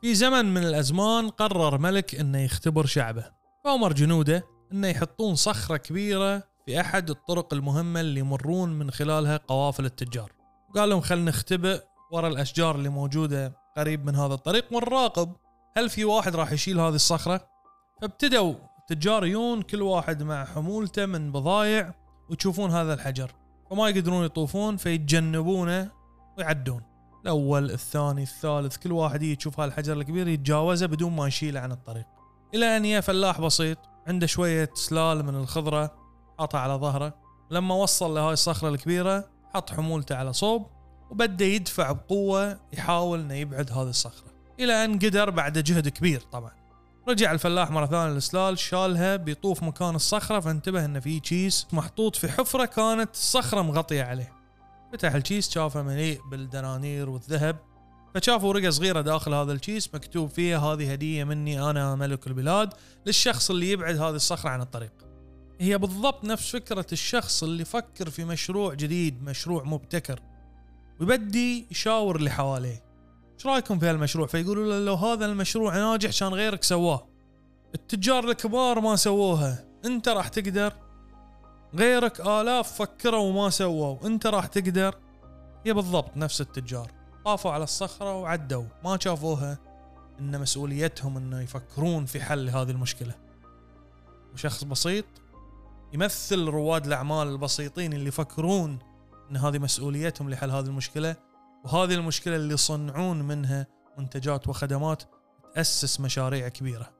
في زمن من الأزمان قرر ملك أنه يختبر شعبه. فأمر جنوده أنه يحطون صخرة كبيرة في أحد الطرق المهمة اللي يمرون من خلالها قوافل التجار. قال لهم خلنا نختبئ ورا الأشجار اللي موجودة قريب من هذا الطريق ونراقب هل في واحد راح يشيل هذه الصخرة. فابتدوا التجار يون كل واحد مع حمولته من بضايع وتشوفون هذا الحجر. فما يقدرون يطوفون فيتجنبونه ويعدون. الأول الثاني الثالث كل واحد يشوف هالحجر الكبير يتجاوزه بدون ما يشيله عن الطريق. إلى أن يا فلاح بسيط عنده شوية سلال من الخضرة حاطها على ظهره. لما وصل لهاي الصخرة الكبيرة حط حمولته على صوب وبدأ يدفع بقوة يحاول إنه يبعد هذه الصخرة. إلى أن قدر بعد جهد كبير طبعا. رجع الفلاح مرة ثانية للسلال شالها بيطوف مكان الصخرة فانتبه إنه في كيس محطوط في حفرة كانت الصخرة مغطية عليه. فتح الكيس شافه مليء بالدنانير والذهب فشافوا ورقة صغيرة داخل هذا الكيس مكتوب فيها هذه هدية مني أنا ملك البلاد للشخص اللي يبعد هذه الصخرة عن الطريق. هي بالضبط نفس فكرة الشخص اللي يفكر في مشروع جديد مشروع مبتكر ويبدي يشاور اللي حواليه. إيش رأيكم في هالمشروع؟ فيقولوا له لو هذا المشروع ناجح كان غيرك سواه. التجار الكبار ما سووها. أنت راح تقدر غيرك آلاف فكروا وما سووا. انت راح تقدر. هي بالضبط نفس التجار. طافوا على الصخرة وعدوا. ما شافوها إن مسؤوليتهم إنه يفكرون في حل هذه المشكلة. وشخص بسيط يمثل رواد الأعمال البسيطين اللي يفكرون إن هذه مسؤوليتهم لحل هذه المشكلة. وهذه المشكلة اللي يصنعون منها منتجات وخدمات تأسس مشاريع كبيرة.